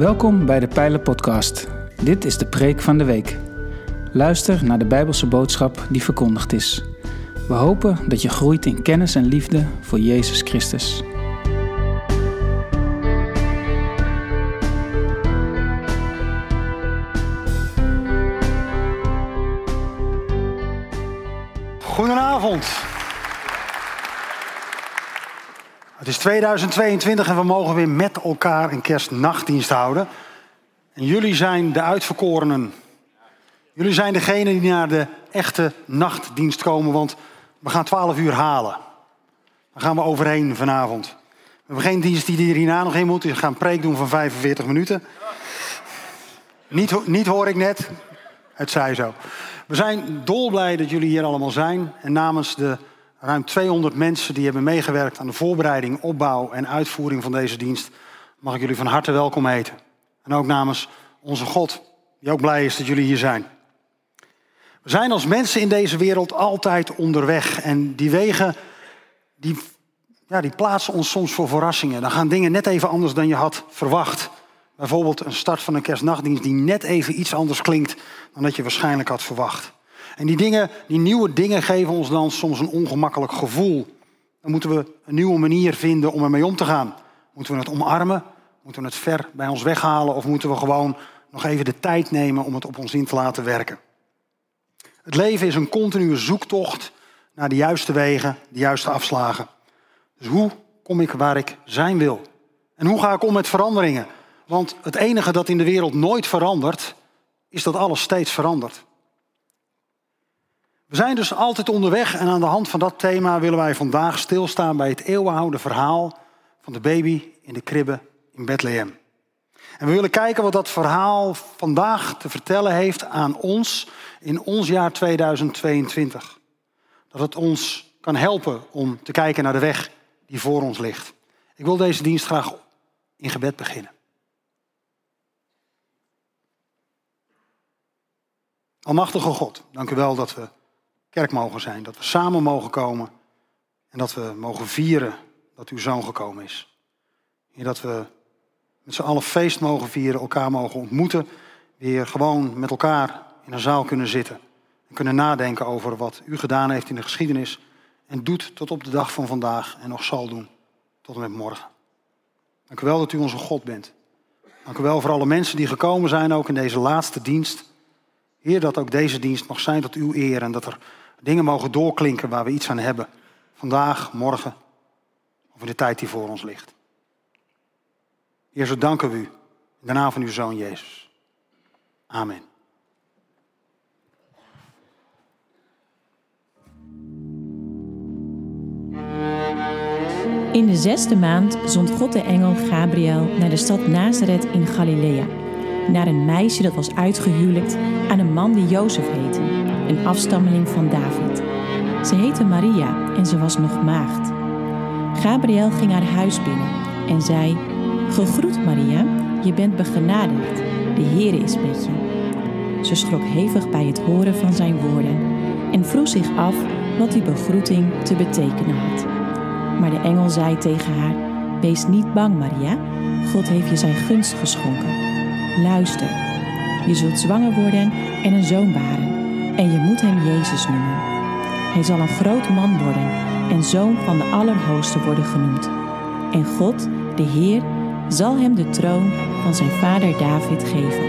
Welkom bij de Pijlen Podcast. Dit is de preek van de week. Luister naar de Bijbelse boodschap die verkondigd is. We hopen dat je groeit in kennis en liefde voor Jezus Christus. Goedenavond. Het is 2022 en we mogen weer met elkaar een kerstnachtdienst houden. En jullie zijn de uitverkorenen. Jullie zijn degene die naar de echte nachtdienst komen, want we gaan 12 uur halen. Daar gaan we overheen vanavond. We hebben geen dienst die er hierna nog in moet. We gaan een preek doen van 45 minuten. Niet, niet hoor ik net. Het zij zo. We zijn dolblij dat jullie hier allemaal zijn. En namens de ruim 200 mensen die hebben meegewerkt aan de voorbereiding, opbouw en uitvoering van deze dienst, mag ik jullie van harte welkom heten. En ook namens onze God, die ook blij is dat jullie hier zijn. We zijn als mensen in deze wereld altijd onderweg. En die wegen, die, ja, die plaatsen ons soms voor verrassingen. Dan gaan dingen net even anders dan je had verwacht. Bijvoorbeeld een start van een kerstnachtdienst die net even iets anders klinkt dan dat je waarschijnlijk had verwacht. En die dingen, die nieuwe dingen geven ons dan soms een ongemakkelijk gevoel. Dan moeten we een nieuwe manier vinden om ermee om te gaan. Moeten we het omarmen? Moeten we het ver bij ons weghalen? Of moeten we gewoon nog even de tijd nemen om het op ons in te laten werken? Het leven is een continue zoektocht naar de juiste wegen, de juiste afslagen. Dus hoe kom ik waar ik zijn wil? En hoe ga ik om met veranderingen? Want het enige dat in de wereld nooit verandert, is dat alles steeds verandert. We zijn dus altijd onderweg en aan de hand van dat thema willen wij vandaag stilstaan bij het eeuwenoude verhaal van de baby in de kribbe in Bethlehem. En we willen kijken wat dat verhaal vandaag te vertellen heeft aan ons in ons jaar 2022. Dat het ons kan helpen om te kijken naar de weg die voor ons ligt. Ik wil deze dienst graag in gebed beginnen. Almachtige God, dank u wel dat we kerk mogen zijn. Dat we samen mogen komen en dat we mogen vieren dat uw zoon gekomen is. En dat we met z'n allen feest mogen vieren, elkaar mogen ontmoeten. Weer gewoon met elkaar in een zaal kunnen zitten. En kunnen nadenken over wat u gedaan heeft in de geschiedenis. En doet tot op de dag van vandaag en nog zal doen tot en met morgen. Dank u wel dat u onze God bent. Dank u wel voor alle mensen die gekomen zijn, ook in deze laatste dienst. Heer, dat ook deze dienst mag zijn tot uw eer en dat er dingen mogen doorklinken waar we iets aan hebben. Vandaag, morgen of in de tijd die voor ons ligt. Heer, zo danken we u in de naam van uw Zoon Jezus. Amen. In de zesde maand zond God de engel Gabriel naar de stad Nazareth in Galilea, naar een meisje dat was uitgehuwelijkt aan een man die Jozef heette, een afstammeling van David. Ze heette Maria en ze was nog maagd. Gabriel ging haar huis binnen en zei: Gegroet Maria, je bent begenadigd, de Heer is met je. Ze schrok hevig bij het horen van zijn woorden en vroeg zich af wat die begroeting te betekenen had. Maar de engel zei tegen haar: Wees niet bang, Maria, God heeft je zijn gunst geschonken. Luister, je zult zwanger worden en een zoon baren, en je moet hem Jezus noemen. Hij zal een groot man worden en zoon van de Allerhoogste worden genoemd. En God, de Heer, zal hem de troon van zijn vader David geven.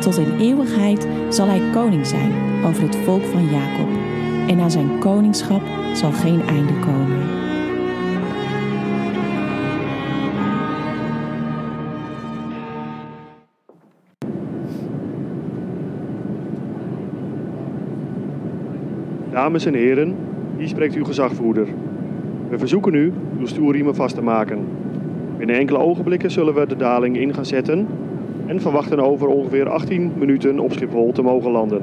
Tot in eeuwigheid zal hij koning zijn over het volk van Jacob. En aan zijn koningschap zal geen einde komen. Dames en heren, hier spreekt uw gezagvoerder. We verzoeken u uw stoelriemen vast te maken. Binnen enkele ogenblikken zullen we de daling in gaan zetten en verwachten over ongeveer 18 minuten op Schiphol te mogen landen.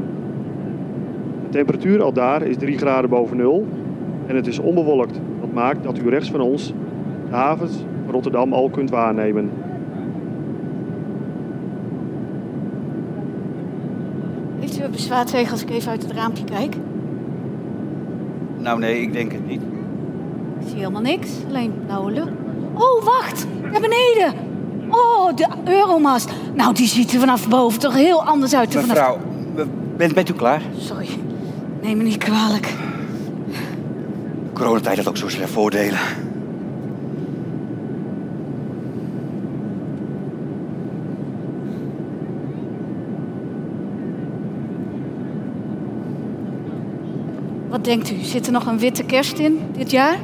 De temperatuur al daar is 3 graden boven nul en het is onbewolkt. Dat maakt dat u rechts van ons de havens Rotterdam al kunt waarnemen. Heeft u bezwaar tegen als ik even uit het raampje kijk? Nou nee, ik denk het niet. Ik zie helemaal niks, alleen blauwe lucht. Oh, wacht! Naar beneden! Oh, de Euromast. Nou, die ziet er vanaf boven toch heel anders uit dan vanaf... Mevrouw, bent, bent u klaar? Sorry, neem me niet kwalijk. Coronatijd had ook zo zijn voordelen. Denkt u, zit er nog een witte kerst in dit jaar?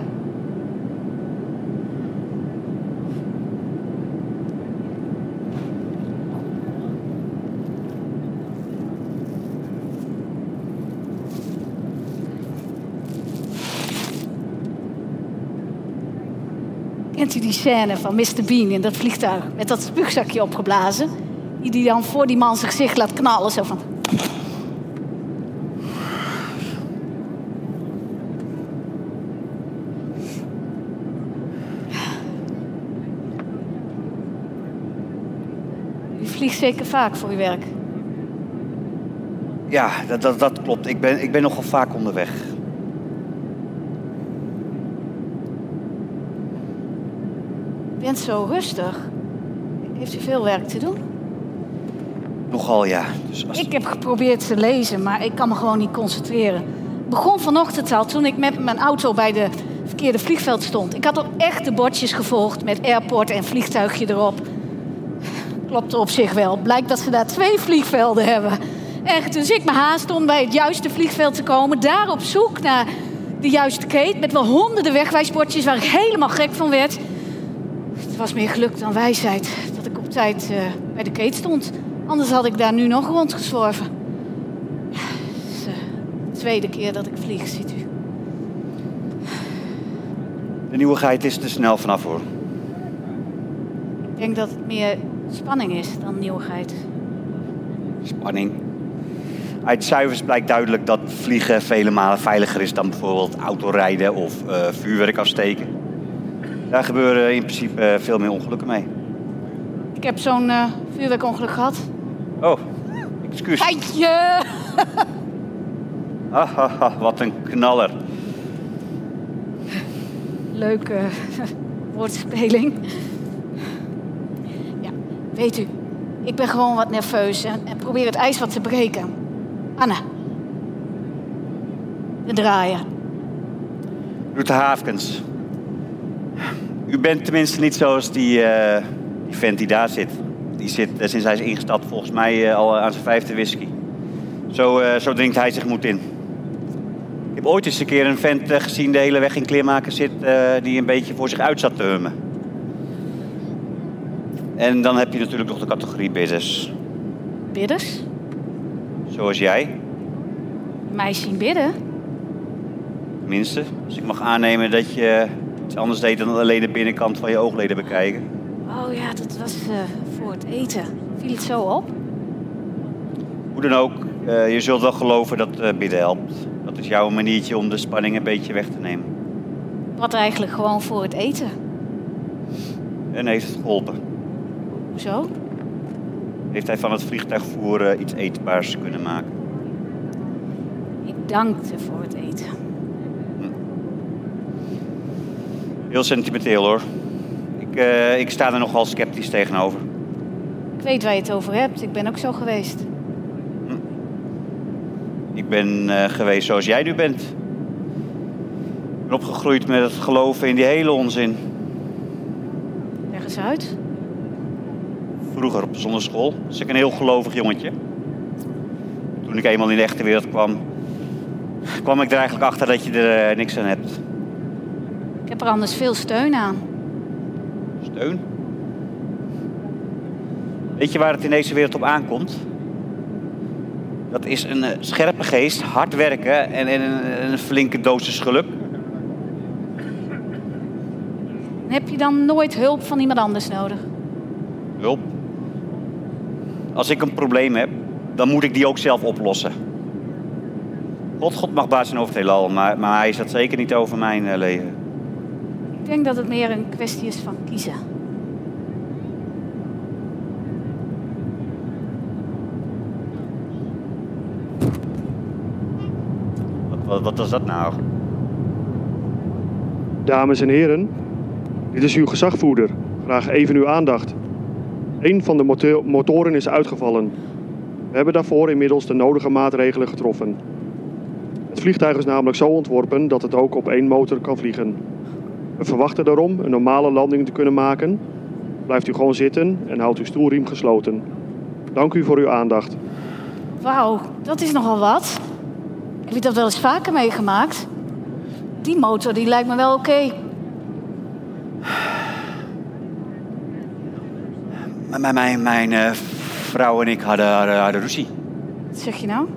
Kent u die scène van Mr. Bean in dat vliegtuig met dat spuugzakje opgeblazen? Die die dan voor die man zijn gezicht laat knallen, zo van... U vliegt zeker vaak voor uw werk. Ja, dat, dat, dat klopt. Ik ben, ik ben nogal vaak onderweg. U bent zo rustig. Heeft u veel werk te doen? Nogal, ja. Dus als... Ik heb geprobeerd te lezen, maar ik kan me gewoon niet concentreren. Het begon vanochtend al toen ik met mijn auto bij de verkeerde vliegveld stond. Ik had ook echt de bordjes gevolgd met airport en vliegtuigje erop. Klopte op zich wel. Blijkt dat ze daar twee vliegvelden hebben. Echt, dus ik me haast om bij het juiste vliegveld te komen. Daar op zoek naar de juiste keet. Met wel honderden wegwijsbordjes waar ik helemaal gek van werd. Het was meer geluk dan wijsheid dat ik op tijd eh, bij de keet stond. Anders had ik daar nu nog rondgezworven. Het is eh, de tweede keer dat ik vlieg, ziet u. De nieuwigheid is te snel vanaf hoor. Ik denk dat het meer spanning is dan nieuwigheid. Spanning. Uit cijfers blijkt duidelijk dat vliegen vele malen veiliger is dan bijvoorbeeld autorijden of eh, vuurwerk afsteken. Daar gebeuren in principe eh, veel meer ongelukken mee. Ik heb zo'n eh, vuurwerkongeluk gehad. Oh, excuus. Geitje! Ah, ah, ah, wat een knaller. Leuke woordspeling. Weet u, ik ben gewoon wat nerveus en, probeer het ijs wat te breken. Anna. De draaier. Rutte Haafkens. U bent tenminste niet zoals die, eh, die vent die daar zit. Die zit eh, sinds hij is ingestapt volgens mij eh, al aan zijn vijfde whisky. Zo, zo drinkt hij zich moed in. Ik heb ooit eens een keer een vent gezien de hele weg in kleermaker zit... die een beetje voor zich uit zat te hummen. En dan heb je natuurlijk nog de categorie bidders. Bidders? Zoals jij, Mij zien bidden? tenminste. Dus ik mag aannemen dat je iets anders deed dan alleen de binnenkant van je oogleden bekijken. Oh ja, dat was eh, voor het eten. Viel het zo op? Hoe dan ook, eh, je zult wel geloven dat eh, bidden helpt. Dat is jouw maniertje om de spanning een beetje weg te nemen. Wat eigenlijk gewoon voor het eten. En heeft het geholpen? Hoezo? Heeft hij van het vliegtuigvoer eh, iets eetbaars kunnen maken? Ik dankte voor het eten. Heel sentimenteel hoor. Ik, eh, ik sta er nogal sceptisch tegenover. Ik weet waar je het over hebt. Ik ben ook zo geweest. Ik ben eh, geweest zoals jij nu bent. Ik ben opgegroeid met het geloven in die hele onzin. Leg eens uit. Vroeger op zonneschool was ik een heel gelovig jongetje. Toen ik eenmaal in de echte wereld kwam, kwam ik er eigenlijk achter dat je er eh, niks aan hebt. Ik heb er anders veel steun aan. Steun. Weet je waar het in deze wereld op aankomt? Dat is een eh, scherpe geest, hard werken en, en een, een flinke dosis geluk. Heb je dan nooit hulp van iemand anders nodig? Hulp. Als ik een probleem heb, dan moet ik die ook zelf oplossen. God, God mag baas zijn over het heelal, maar, maar hij is dat zeker niet over mijn eh, leven. Ik denk dat het meer een kwestie is van kiezen. Wat, wat, wat was dat nou? Dames en heren, dit is uw gezagvoerder. Graag even uw aandacht. Een van de moto- motoren is uitgevallen. We hebben daarvoor inmiddels de nodige maatregelen getroffen. Het vliegtuig is namelijk zo ontworpen dat het ook op één motor kan vliegen. We verwachten daarom een normale landing te kunnen maken. Blijft u gewoon zitten en houdt uw stoelriem gesloten. Dank u voor uw aandacht. Wauw, dat is nogal wat. Heb je dat wel eens vaker meegemaakt? Die motor die lijkt me wel oké. Mijn, mijn, mijn eh, vrouw en ik hadden, hadden, hadden ruzie. Wat zeg je nou?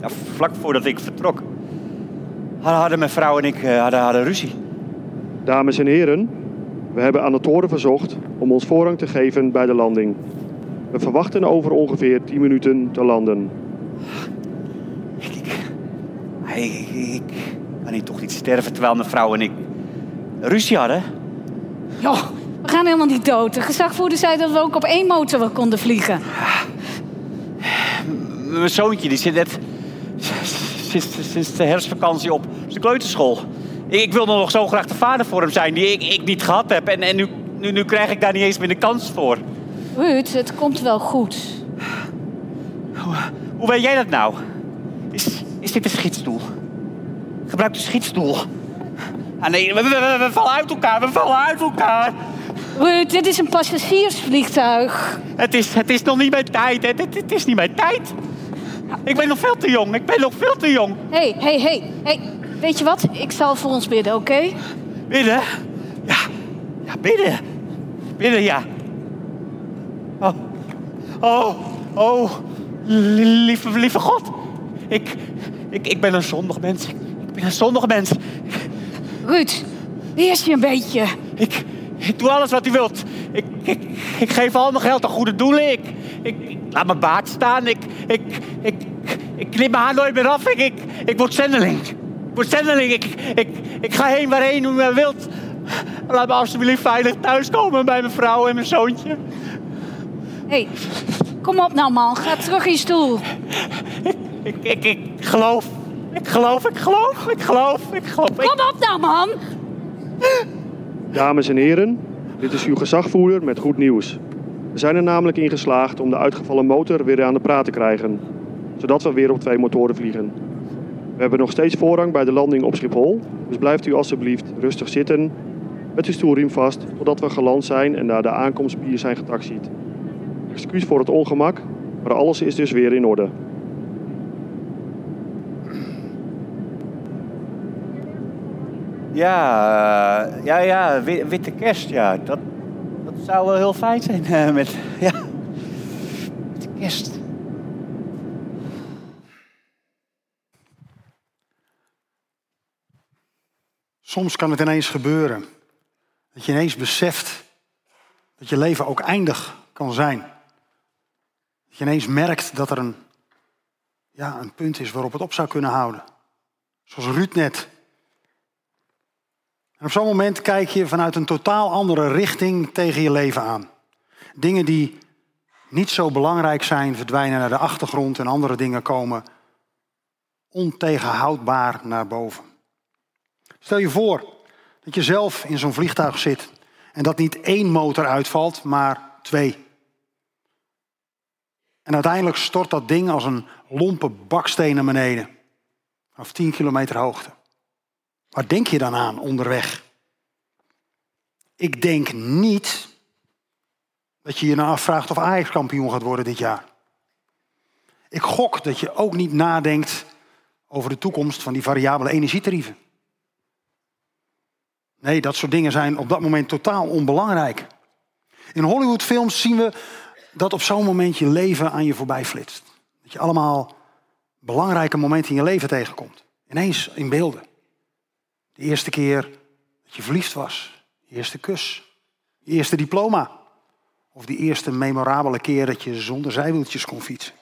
Ja, vlak voordat ik vertrok. Hadden, hadden mijn vrouw en ik eh, hadden, hadden ruzie. Dames en heren, we hebben aan de toren verzocht om ons voorrang te geven bij de landing. We verwachten over ongeveer 10 minuten te landen. Ik, ik, ik kan hier toch niet sterven terwijl mijn vrouw en ik ruzie hadden. Joh, we gaan helemaal niet dood. De gezagvoerder zei dat we ook op één motor konden vliegen. M- Mijn zoontje die zit net sinds, sinds de herfstvakantie op zijn kleuterschool. Ik, ik wilde nog zo graag de vader voor hem zijn die ik, ik niet gehad heb. En, en nu, nu, nu krijg ik daar niet eens meer de kans voor. Ruud, het komt wel goed. Hoe weet jij dat nou? Is, is dit een schietstoel? Gebruik de schietstoel. Ah nee, we, we, we- we vallen uit elkaar, we vallen uit elkaar. Ruud, dit is een passagiersvliegtuig. Het is, het is nog niet mijn tijd. Het, het is niet mijn tijd. Ik ben nog veel te jong, ik ben nog veel te jong. Hé, hé, hé. Hey, weet je wat? Ik zal voor ons bidden, oké? Bidden? Ja, ja, bidden. Bidden, ja. Oh, oh, oh, lieve, lieve God. Ik, ik, ik ben een zondig mens. Ik ben een zondig mens. Ruud, wees je een beetje. Ik, ik doe alles wat u wilt. Ik, ik, ik geef al mijn geld aan goede doelen. Ik, ik, ik laat mijn baard staan. Ik, ik, ik, ik knip mijn haar nooit meer af. Ik, ik, ik word zendeling. Ik word zendeling. Ik, ik, ik ga heen waarheen u maar wilt. Laat me alsjeblieft veilig thuiskomen bij mijn vrouw en mijn zoontje. Hé, hey, kom op nou man. Ga terug in je stoel. Ik, ik, ik geloof. Ik geloof, ik geloof, ik geloof, ik geloof. Kom op nou man. Dames en heren, dit is uw gezagvoerder met goed nieuws. We zijn er namelijk in geslaagd om de uitgevallen motor weer aan de praat te krijgen, zodat we weer op twee motoren vliegen. We hebben nog steeds voorrang bij de landing op Schiphol, dus blijft u alstublieft rustig zitten met uw stoelriem vast totdat we geland zijn en naar de aankomstpier zijn getaxied. Excuus voor het ongemak, maar alles is dus weer in orde. Ja, eh, ja, ja, wi- witte kerst, ja. Dat, dat zou wel heel fijn zijn eh, met, ja, witte kerst. Soms kan het ineens gebeuren. Dat je ineens beseft dat je leven ook eindig kan zijn. Dat je ineens merkt dat er een, ja, een punt is waarop het op zou kunnen houden. Zoals Ruud net. En op zo'n moment kijk je vanuit een totaal andere richting tegen je leven aan. Dingen die niet zo belangrijk zijn, verdwijnen naar de achtergrond en andere dingen komen ontegenhoudbaar naar boven. Stel je voor dat je zelf in zo'n vliegtuig zit en dat niet één motor uitvalt, maar twee. En uiteindelijk stort dat ding als een lompe baksteen naar beneden. Of 10 kilometer hoogte. Waar denk je dan aan onderweg? Ik denk niet dat je je nou afvraagt of Ajax kampioen gaat worden dit jaar. Ik gok dat je ook niet nadenkt over de toekomst van die variabele energietarieven. Nee, dat soort dingen zijn op dat moment totaal onbelangrijk. In Hollywoodfilms zien we dat op zo'n moment je leven aan je voorbij flitst. Dat je allemaal belangrijke momenten in je leven tegenkomt. Ineens in beelden. De eerste keer dat je verliefd was. Je eerste kus. Je eerste diploma. Of die eerste memorabele keer dat je zonder zijwieltjes kon fietsen.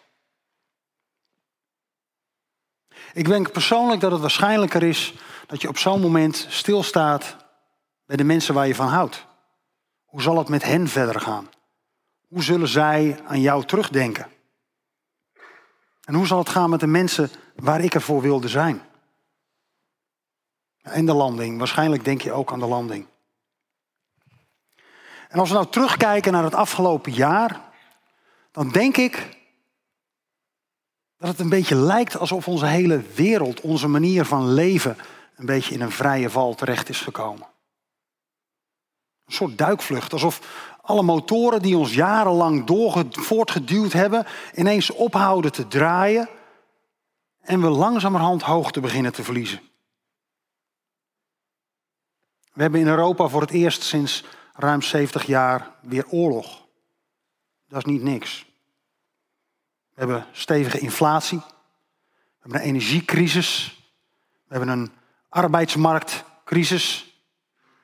Ik denk persoonlijk dat het waarschijnlijker is dat je op zo'n moment stilstaat bij de mensen waar je van houdt. Hoe zal het met hen verder gaan? Hoe zullen zij aan jou terugdenken? En hoe zal het gaan met de mensen waar ik ervoor wilde zijn? En de landing. Waarschijnlijk denk je ook aan de landing. En als we nou terugkijken naar het afgelopen jaar, dan denk ik dat het een beetje lijkt alsof onze hele wereld, onze manier van leven, een beetje in een vrije val terecht is gekomen. Een soort duikvlucht, alsof alle motoren die ons jarenlang voortgeduwd hebben, ineens ophouden te draaien en we langzamerhand hoogte beginnen te verliezen. We hebben in Europa voor het eerst sinds ruim 70 jaar weer oorlog. Dat is niet niks. We hebben stevige inflatie. We hebben een energiecrisis. We hebben een arbeidsmarktcrisis.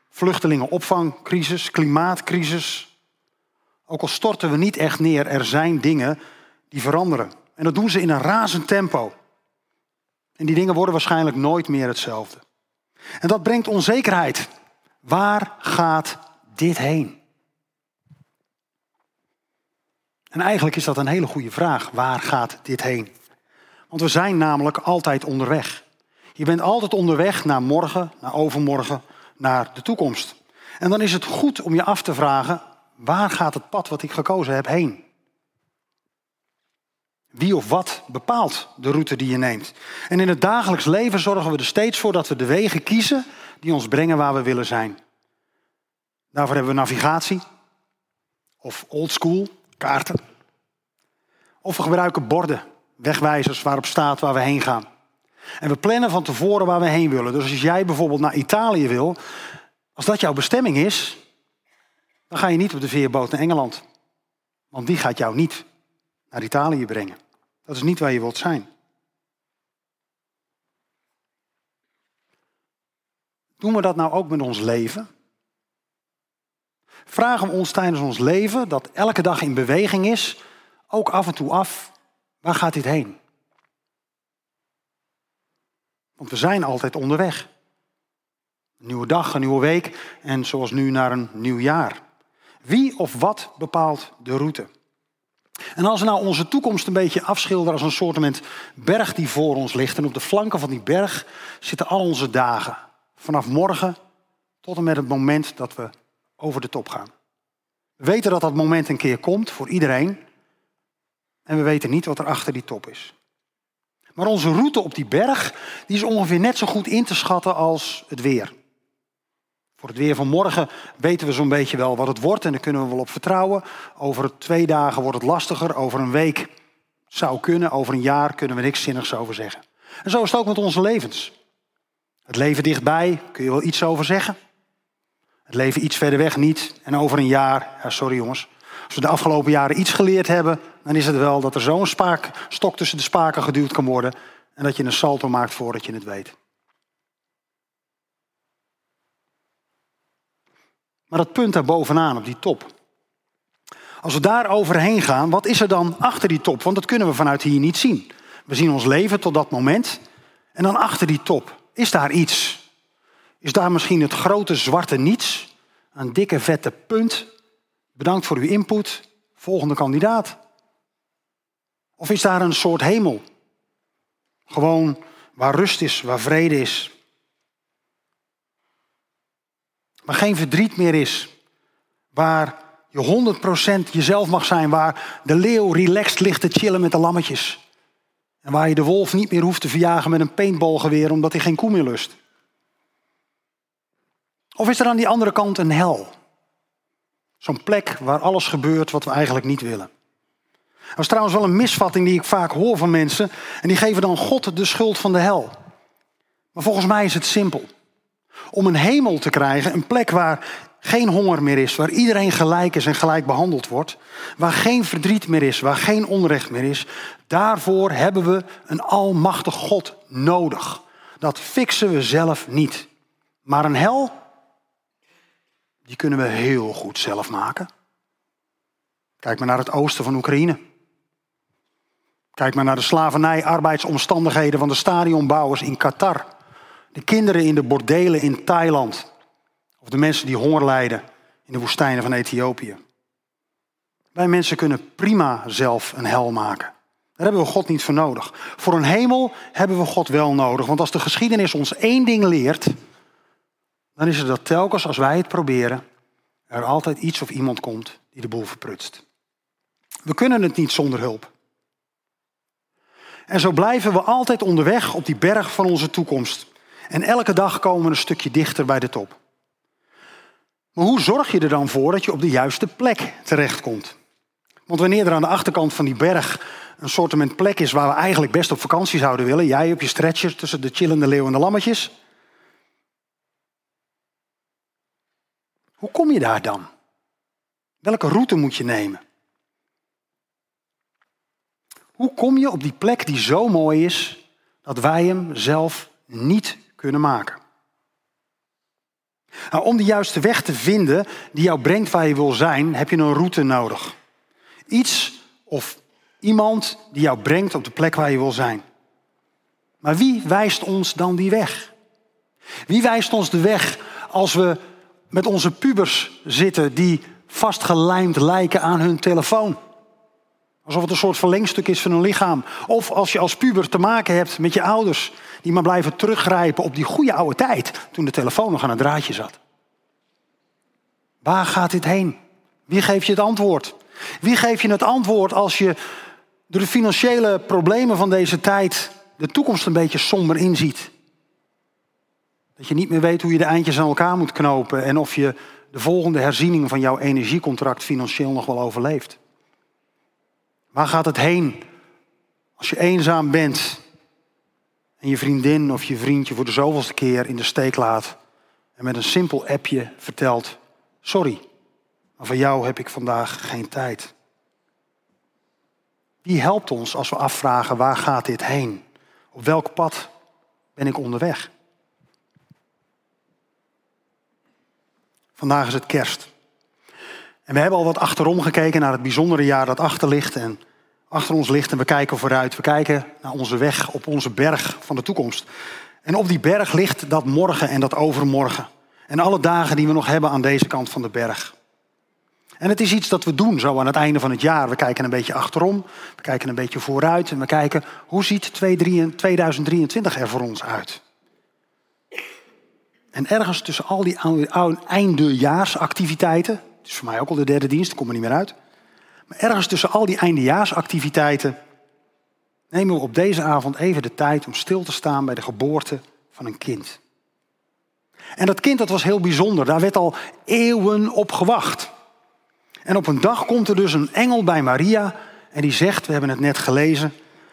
Vluchtelingenopvangcrisis, klimaatcrisis. Ook al storten we niet echt neer, er zijn dingen die veranderen. En dat doen ze in een razend tempo. En die dingen worden waarschijnlijk nooit meer hetzelfde. En dat brengt onzekerheid. Waar gaat dit heen? En eigenlijk is dat een hele goede vraag. Waar gaat dit heen? Want we zijn namelijk altijd onderweg. Je bent altijd onderweg naar morgen, naar overmorgen, naar de toekomst. En dan is het goed om je af te vragen, waar gaat het pad wat ik gekozen heb heen? Wie of wat bepaalt de route die je neemt? En in het dagelijks leven zorgen we er steeds voor dat we de wegen kiezen die ons brengen waar we willen zijn. Daarvoor hebben we navigatie of oldschool kaarten. Of we gebruiken borden, wegwijzers waarop staat waar we heen gaan. En we plannen van tevoren waar we heen willen. Dus als jij bijvoorbeeld naar Italië wil, als dat jouw bestemming is, dan ga je niet op de veerboot naar Engeland. Want die gaat jou niet naar Italië brengen. Dat is niet waar je wilt zijn. Doen we dat nou ook met ons leven? Vragen we ons tijdens ons leven, dat elke dag in beweging is, ook af en toe af, waar gaat dit heen? Want we zijn altijd onderweg. Een nieuwe dag, een nieuwe week en zoals nu naar een nieuw jaar. Wie of wat bepaalt de route? En als we nou onze toekomst een beetje afschilderen als een soort berg die voor ons ligt. En op de flanken van die berg zitten al onze dagen. Vanaf morgen tot en met het moment dat we over de top gaan. We weten dat dat moment een keer komt voor iedereen. En we weten niet wat er achter die top is. Maar onze route op die berg die is ongeveer net zo goed in te schatten als het weer. Voor het weer van morgen weten we zo'n beetje wel wat het wordt en daar kunnen we wel op vertrouwen. Over twee dagen wordt het lastiger, over een week zou kunnen, over een jaar kunnen we niks zinnigs over zeggen. En zo is het ook met onze levens. Het leven dichtbij kun je wel iets over zeggen. Het leven iets verder weg niet. En over een jaar, ja, sorry jongens, als we de afgelopen jaren iets geleerd hebben, dan is het wel dat er zo'n stok tussen de spaken geduwd kan worden en dat je een salto maakt voordat je het weet. Maar dat punt daar bovenaan, op die top. Als we daar overheen gaan, wat is er dan achter die top? Want dat kunnen we vanuit hier niet zien. We zien ons leven tot dat moment. En dan achter die top, is daar iets? Is daar misschien het grote zwarte niets? Een dikke vette punt? Bedankt voor uw input. Volgende kandidaat. Of is daar een soort hemel? Gewoon waar rust is, waar vrede is. Waar geen verdriet meer is. Waar je 100% jezelf mag zijn. Waar de leeuw relaxed ligt te chillen met de lammetjes. En waar je de wolf niet meer hoeft te verjagen met een paintballgeweer omdat hij geen koe meer lust. Of is er aan die andere kant een hel? Zo'n plek waar alles gebeurt wat we eigenlijk niet willen. Dat is trouwens wel een misvatting die ik vaak hoor van mensen. En die geven dan God de schuld van de hel. Maar volgens mij is het simpel. Om een hemel te krijgen, een plek waar geen honger meer is, waar iedereen gelijk is en gelijk behandeld wordt, waar geen verdriet meer is, waar geen onrecht meer is, daarvoor hebben we een almachtig God nodig. Dat fixen we zelf niet. Maar een hel, die kunnen we heel goed zelf maken. Kijk maar naar het oosten van Oekraïne. Kijk maar naar de slavernij, arbeidsomstandigheden van de stadionbouwers in Qatar. De kinderen in de bordelen in Thailand. Of de mensen die honger lijden in de woestijnen van Ethiopië. Wij mensen kunnen prima zelf een hel maken. Daar hebben we God niet voor nodig. Voor een hemel hebben we God wel nodig. Want als de geschiedenis ons één ding leert, dan is het dat telkens als wij het proberen, er altijd iets of iemand komt die de boel verprutst. We kunnen het niet zonder hulp. En zo blijven we altijd onderweg op die berg van onze toekomst. En elke dag komen we een stukje dichter bij de top. Maar hoe zorg je er dan voor dat je op de juiste plek terechtkomt? Want wanneer er aan de achterkant van die berg een soort plek is waar we eigenlijk best op vakantie zouden willen, jij op je stretcher tussen de chillende leeuw en de lammetjes, hoe kom je daar dan? Welke route moet je nemen? Hoe kom je op die plek die zo mooi is dat wij hem zelf niet kunnen maken? Nou, om de juiste weg te vinden die jou brengt waar je wil zijn, heb je een route nodig. Iets of iemand die jou brengt op de plek waar je wil zijn. Maar wie wijst ons dan die weg? Wie wijst ons de weg als we met onze pubers zitten die vastgelijmd lijken aan hun telefoon? Alsof het een soort verlengstuk is van hun lichaam. Of als je als puber te maken hebt met je ouders die maar blijven teruggrijpen op die goede oude tijd toen de telefoon nog aan het draadje zat. Waar gaat dit heen? Wie geeft je het antwoord? Wie geeft je het antwoord als je door de financiële problemen van deze tijd de toekomst een beetje somber inziet? Dat je niet meer weet hoe je de eindjes aan elkaar moet knopen en of je de volgende herziening van jouw energiecontract financieel nog wel overleeft. Waar gaat het heen als je eenzaam bent en je vriendin of je vriendje voor de zoveelste keer in de steek laat en met een simpel appje vertelt: Sorry, maar voor jou heb ik vandaag geen tijd. Wie helpt ons als we afvragen waar gaat dit heen? Op welk pad ben ik onderweg? Vandaag is het kerst. En we hebben al wat achterom gekeken naar het bijzondere jaar dat achter ligt en achter ons ligt. En we kijken vooruit. We kijken naar onze weg op onze berg van de toekomst. En op die berg ligt dat morgen en dat overmorgen. En alle dagen die we nog hebben aan deze kant van de berg. En het is iets dat we doen zo aan het einde van het jaar. We kijken een beetje achterom, we kijken een beetje vooruit en we kijken hoe ziet 2023 er voor ons uit. En ergens tussen al die eindejaarsactiviteiten, het is voor mij ook al de derde dienst, ik kom er niet meer uit. Maar ergens tussen al die eindejaarsactiviteiten nemen we op deze avond even de tijd om stil te staan bij de geboorte van een kind. En dat kind dat was heel bijzonder, daar werd al eeuwen op gewacht. En op een dag komt er dus een engel bij Maria en die zegt, we hebben het net gelezen,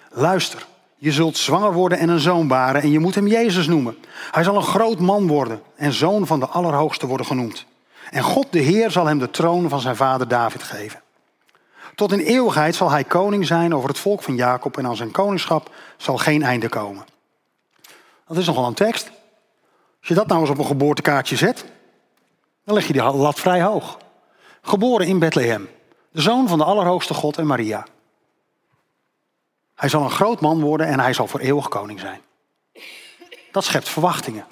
luister, je zult zwanger worden en een zoon baren en je moet hem Jezus noemen. Hij zal een groot man worden en zoon van de Allerhoogste worden genoemd. En God de Heer zal hem de troon van zijn vader David geven. Tot in eeuwigheid zal hij koning zijn over het volk van Jacob en aan zijn koningschap zal geen einde komen. Dat is nogal een tekst. Als je dat nou eens op een geboortekaartje zet, dan leg je die lat vrij hoog. Geboren in Bethlehem, de zoon van de Allerhoogste God en Maria. Hij zal een groot man worden en hij zal voor eeuwig koning zijn. Dat schept verwachtingen.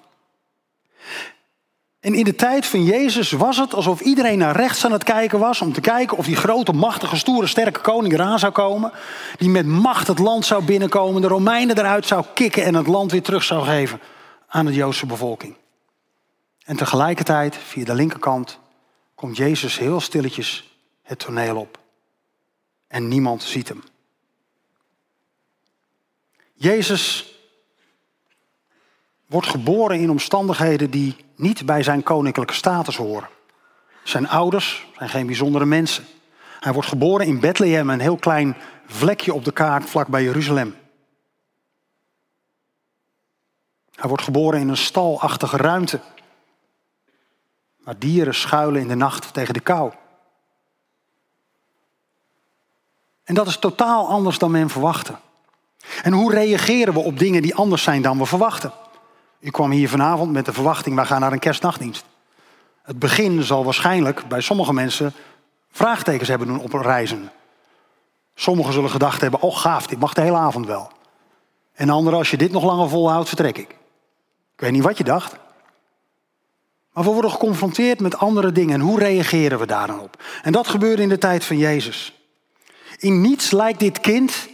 En in de tijd van Jezus was het alsof iedereen naar rechts aan het kijken was om te kijken of die grote, machtige, stoere, sterke koning eraan zou komen. Die met macht het land zou binnenkomen, de Romeinen eruit zou kicken en het land weer terug zou geven aan de Joodse bevolking. En tegelijkertijd, via de linkerkant, komt Jezus heel stilletjes het toneel op. En niemand ziet hem. Jezus wordt geboren in omstandigheden die niet bij zijn koninklijke status horen. Zijn ouders zijn geen bijzondere mensen. Hij wordt geboren in Bethlehem, een heel klein vlekje op de kaart vlakbij Jeruzalem. Hij wordt geboren in een stalachtige ruimte. Waar dieren schuilen in de nacht tegen de kou. En dat is totaal anders dan men verwachtte. En hoe reageren we op dingen die anders zijn dan we verwachten? U kwam hier vanavond met de verwachting, we gaan naar een kerstnachtdienst. Het begin zal waarschijnlijk bij sommige mensen vraagtekens hebben doen op reizen. Sommigen zullen gedacht hebben, oh gaaf, dit mag de hele avond wel. En anderen, als je dit nog langer volhoudt, vertrek ik. Ik weet niet wat je dacht. Maar we worden geconfronteerd met andere dingen. En hoe reageren we daar dan op? En dat gebeurde in de tijd van Jezus. In niets lijkt dit kind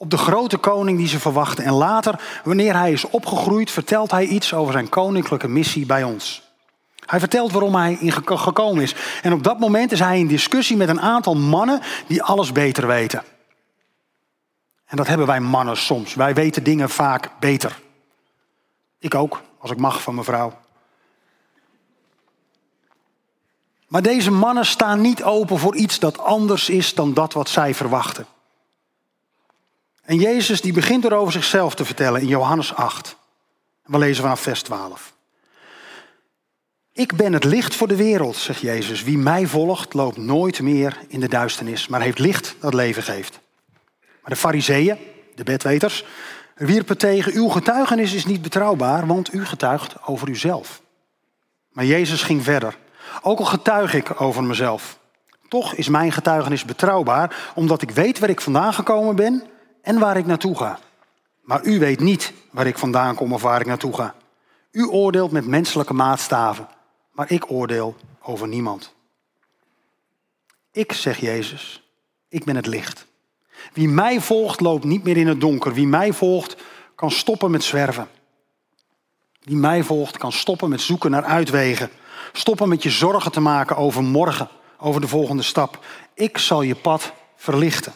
op de grote koning die ze verwachten. En later, wanneer hij is opgegroeid, vertelt hij iets over zijn koninklijke missie bij ons. Hij vertelt waarom hij in gekomen is. En op dat moment is hij in discussie met een aantal mannen die alles beter weten. En dat hebben wij mannen soms. Wij weten dingen vaak beter. Ik ook, als ik mag van mevrouw. Maar deze mannen staan niet open voor iets dat anders is dan dat wat zij verwachten. En Jezus die begint er over zichzelf te vertellen in Johannes 8. We lezen vanaf vers 12. Ik ben het licht voor de wereld, zegt Jezus. Wie mij volgt, loopt nooit meer in de duisternis, maar heeft licht dat leven geeft. Maar de fariseeën, de bedweters, wierpen tegen, uw getuigenis is niet betrouwbaar, want u getuigt over uzelf. Maar Jezus ging verder. Ook al getuig ik over mezelf. Toch is mijn getuigenis betrouwbaar, omdat ik weet waar ik vandaan gekomen ben en waar ik naartoe ga. Maar u weet niet waar ik vandaan kom of waar ik naartoe ga. U oordeelt met menselijke maatstaven, maar ik oordeel over niemand. Ik, zeg Jezus, ik ben het licht. Wie mij volgt, loopt niet meer in het donker. Wie mij volgt, kan stoppen met zwerven. Wie mij volgt, kan stoppen met zoeken naar uitwegen. Stoppen met je zorgen te maken over morgen, over de volgende stap. Ik zal je pad verlichten.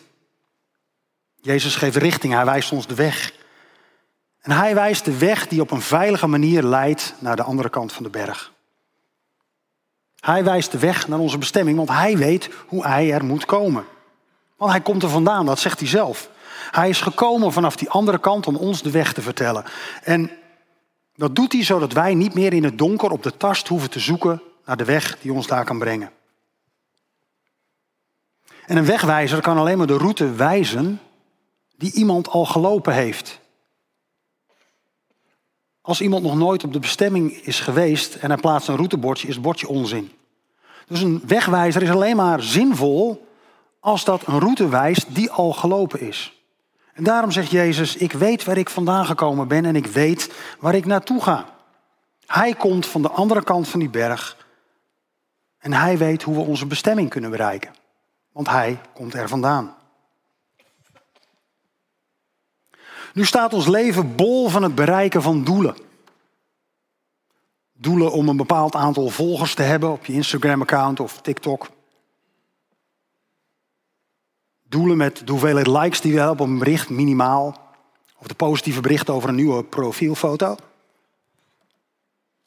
Jezus geeft richting, hij wijst ons de weg. En hij wijst de weg die op een veilige manier leidt naar de andere kant van de berg. Hij wijst de weg naar onze bestemming, want hij weet hoe hij er moet komen. Want hij komt er vandaan, dat zegt hij zelf. Hij is gekomen vanaf die andere kant om ons de weg te vertellen. En dat doet hij zodat wij niet meer in het donker op de tast hoeven te zoeken naar de weg die ons daar kan brengen. En een wegwijzer kan alleen maar de route wijzen die iemand al gelopen heeft. Als iemand nog nooit op de bestemming is geweest en hij plaatst een routebordje, is het bordje onzin. Dus een wegwijzer is alleen maar zinvol als dat een route wijst die al gelopen is. En daarom zegt Jezus, ik weet waar ik vandaan gekomen ben en ik weet waar ik naartoe ga. Hij komt van de andere kant van die berg en hij weet hoe we onze bestemming kunnen bereiken. Want hij komt er vandaan. Nu staat ons leven bol van het bereiken van doelen. Doelen om een bepaald aantal volgers te hebben op je Instagram-account of TikTok. Doelen met de hoeveelheid likes die we hebben op een bericht, minimaal. Of de positieve bericht over een nieuwe profielfoto.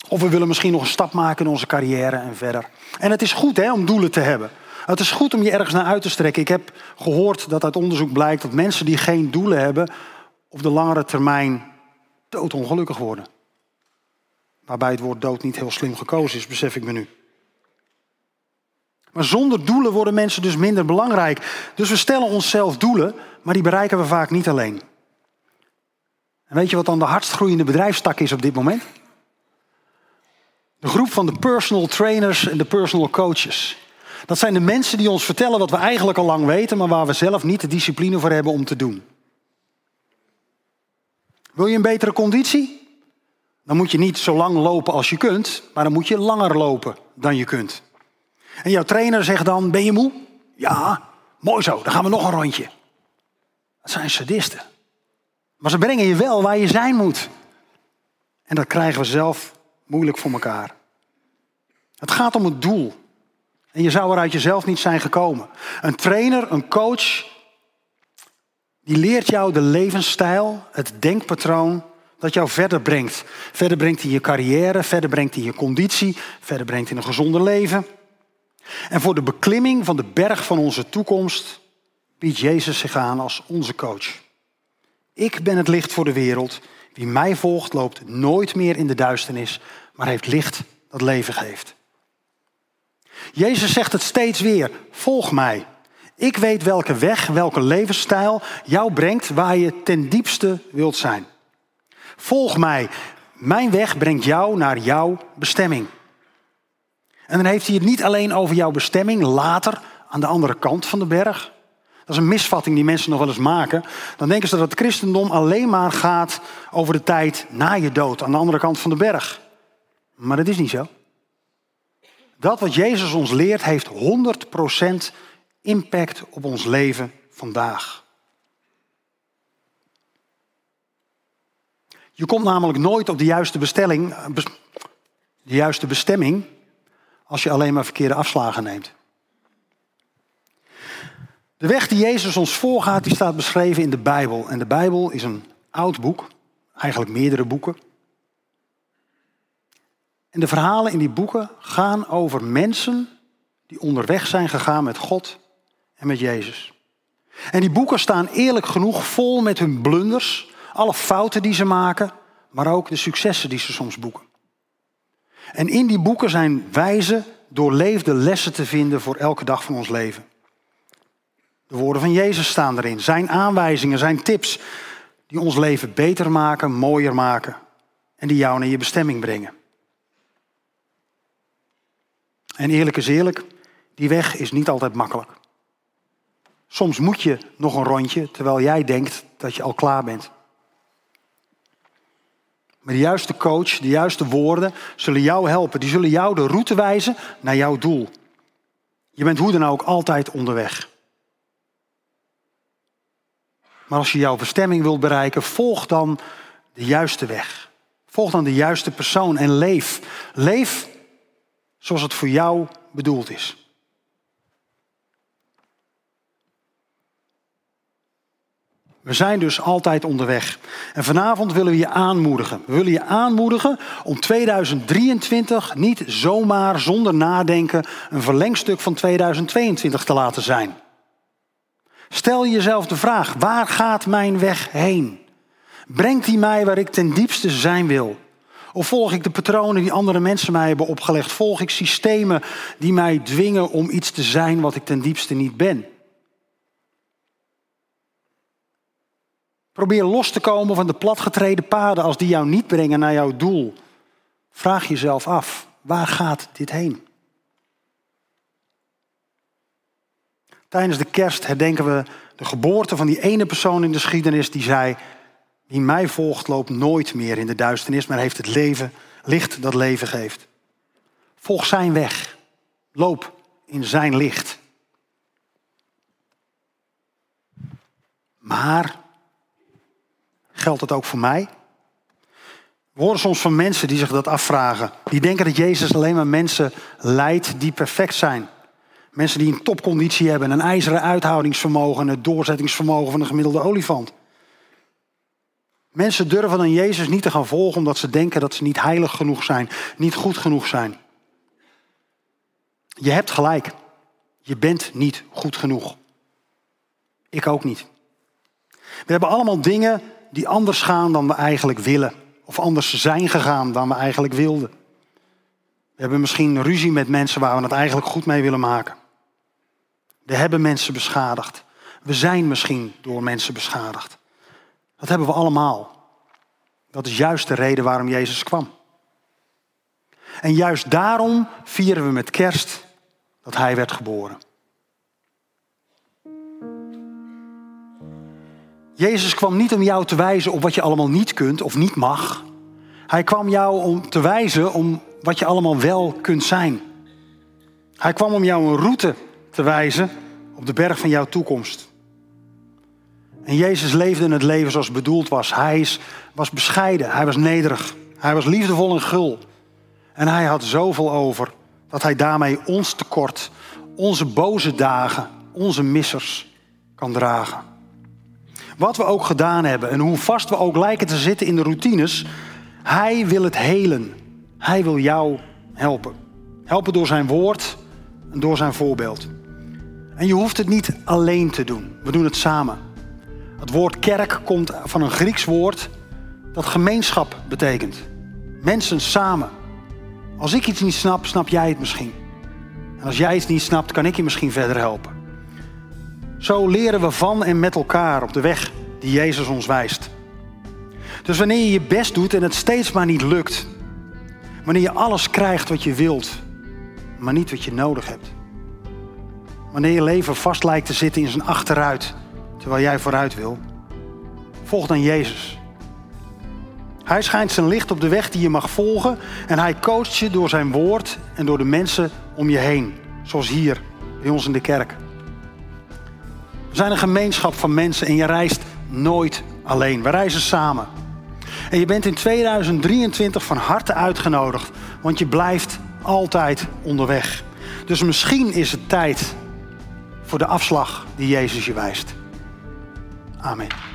Of we willen misschien nog een stap maken in onze carrière en verder. En het is goed hè, om doelen te hebben. Het is goed om je ergens naar uit te strekken. Ik heb gehoord dat uit onderzoek blijkt dat mensen die geen doelen hebben, op de langere termijn doodongelukkig worden. Waarbij het woord dood niet heel slim gekozen is, besef ik me nu. Maar zonder doelen worden mensen dus minder belangrijk. Dus we stellen onszelf doelen, maar die bereiken we vaak niet alleen. En weet je wat dan de hardst groeiende bedrijfstak is op dit moment? De groep van de personal trainers en de personal coaches. Dat zijn de mensen die ons vertellen wat we eigenlijk al lang weten, maar waar we zelf niet de discipline voor hebben om te doen. Wil je een betere conditie? Dan moet je niet zo lang lopen als je kunt, maar dan moet je langer lopen dan je kunt. En jouw trainer zegt dan, ben je moe? Ja, mooi zo, dan gaan we nog een rondje. Dat zijn sadisten. Maar ze brengen je wel waar je zijn moet. En dat krijgen we zelf moeilijk voor elkaar. Het gaat om het doel. En je zou er uit jezelf niet zijn gekomen. Een trainer, een coach, die leert jou de levensstijl, het denkpatroon dat jou verder brengt. Verder brengt in je carrière, verder brengt in je conditie, verder brengt in een gezonder leven. En voor de beklimming van de berg van onze toekomst biedt Jezus zich aan als onze coach. Ik ben het licht voor de wereld. Wie mij volgt loopt nooit meer in de duisternis, maar heeft licht dat leven geeft. Jezus zegt het steeds weer, volg mij. Ik weet welke weg, welke levensstijl jou brengt waar je ten diepste wilt zijn. Volg mij. Mijn weg brengt jou naar jouw bestemming. En dan heeft hij het niet alleen over jouw bestemming later aan de andere kant van de berg. Dat is een misvatting die mensen nog wel eens maken. Dan denken ze dat het christendom alleen maar gaat over de tijd na je dood aan de andere kant van de berg. Maar dat is niet zo. Dat wat Jezus ons leert heeft 100% impact op ons leven vandaag. Je komt namelijk nooit op de juiste bestelling, de juiste bestemming als je alleen maar verkeerde afslagen neemt. De weg die Jezus ons voorgaat, die staat beschreven in de Bijbel. En de Bijbel is een oud boek, eigenlijk meerdere boeken. En de verhalen in die boeken gaan over mensen die onderweg zijn gegaan met God en met Jezus. En die boeken staan eerlijk genoeg vol met hun blunders, alle fouten die ze maken, maar ook de successen die ze soms boeken. En in die boeken zijn wijze, doorleefde lessen te vinden voor elke dag van ons leven. De woorden van Jezus staan erin, zijn aanwijzingen, zijn tips, die ons leven beter maken, mooier maken en die jou naar je bestemming brengen. En eerlijk is eerlijk, die weg is niet altijd makkelijk. Soms moet je nog een rondje terwijl jij denkt dat je al klaar bent. Maar de juiste coach, de juiste woorden zullen jou helpen. Die zullen jou de route wijzen naar jouw doel. Je bent hoe dan ook altijd onderweg. Maar als je jouw bestemming wilt bereiken, volg dan de juiste weg. Volg dan de juiste persoon en leef. Leef zoals het voor jou bedoeld is. We zijn dus altijd onderweg. En vanavond willen we je aanmoedigen. We willen je aanmoedigen om 2023 niet zomaar zonder nadenken een verlengstuk van 2022 te laten zijn. Stel jezelf de vraag, waar gaat mijn weg heen? Brengt die mij waar ik ten diepste zijn wil? Of volg ik de patronen die andere mensen mij hebben opgelegd? Volg ik systemen die mij dwingen om iets te zijn wat ik ten diepste niet ben? Probeer los te komen van de platgetreden paden als die jou niet brengen naar jouw doel. Vraag jezelf af, waar gaat dit heen? Tijdens de kerst herdenken we de geboorte van die ene persoon in de geschiedenis die zei: Wie mij volgt, loopt nooit meer in de duisternis, maar heeft het leven, licht dat leven geeft. Volg zijn weg. Loop in zijn licht. Maar geldt het ook voor mij? We horen soms van mensen die zich dat afvragen. Die denken dat Jezus alleen maar mensen leidt die perfect zijn. Mensen die een topconditie hebben, een ijzeren uithoudingsvermogen en het doorzettingsvermogen van een gemiddelde olifant. Mensen durven dan Jezus niet te gaan volgen omdat ze denken dat ze niet heilig genoeg zijn, niet goed genoeg zijn. Je hebt gelijk. Je bent niet goed genoeg. Ik ook niet. We hebben allemaal dingen die anders gaan dan we eigenlijk willen. Of anders zijn gegaan dan we eigenlijk wilden. We hebben misschien ruzie met mensen waar we het eigenlijk goed mee willen maken. We hebben mensen beschadigd. We zijn misschien door mensen beschadigd. Dat hebben we allemaal. Dat is juist de reden waarom Jezus kwam. En juist daarom vieren we met kerst dat Hij werd geboren. Jezus kwam niet om jou te wijzen op wat je allemaal niet kunt of niet mag. Hij kwam jou om te wijzen om wat je allemaal wel kunt zijn. Hij kwam om jou een route te wijzen op de berg van jouw toekomst. En Jezus leefde in het leven zoals bedoeld was. Hij was bescheiden, hij was nederig, hij was liefdevol en gul. En hij had zoveel over dat hij daarmee ons tekort, onze boze dagen, onze missers kan dragen. Wat we ook gedaan hebben en hoe vast we ook lijken te zitten in de routines, hij wil het helen. Hij wil jou helpen. Helpen door zijn woord en door zijn voorbeeld. En je hoeft het niet alleen te doen. We doen het samen. Het woord kerk komt van een Grieks woord dat gemeenschap betekent. Mensen samen. Als ik iets niet snap, snap jij het misschien. En als jij iets niet snapt, kan ik je misschien verder helpen. Zo leren we van en met elkaar op de weg die Jezus ons wijst. Dus wanneer je je best doet en het steeds maar niet lukt, wanneer je alles krijgt wat je wilt, maar niet wat je nodig hebt, wanneer je leven vast lijkt te zitten in zijn achteruit terwijl jij vooruit wil, volg dan Jezus. Hij schijnt zijn licht op de weg die je mag volgen en hij coacht je door zijn woord en door de mensen om je heen, zoals hier bij ons in de kerk. Zijn een gemeenschap van mensen en je reist nooit alleen. We reizen samen. En je bent in 2023 van harte uitgenodigd, want je blijft altijd onderweg. Dus misschien is het tijd voor de afslag die Jezus je wijst. Amen.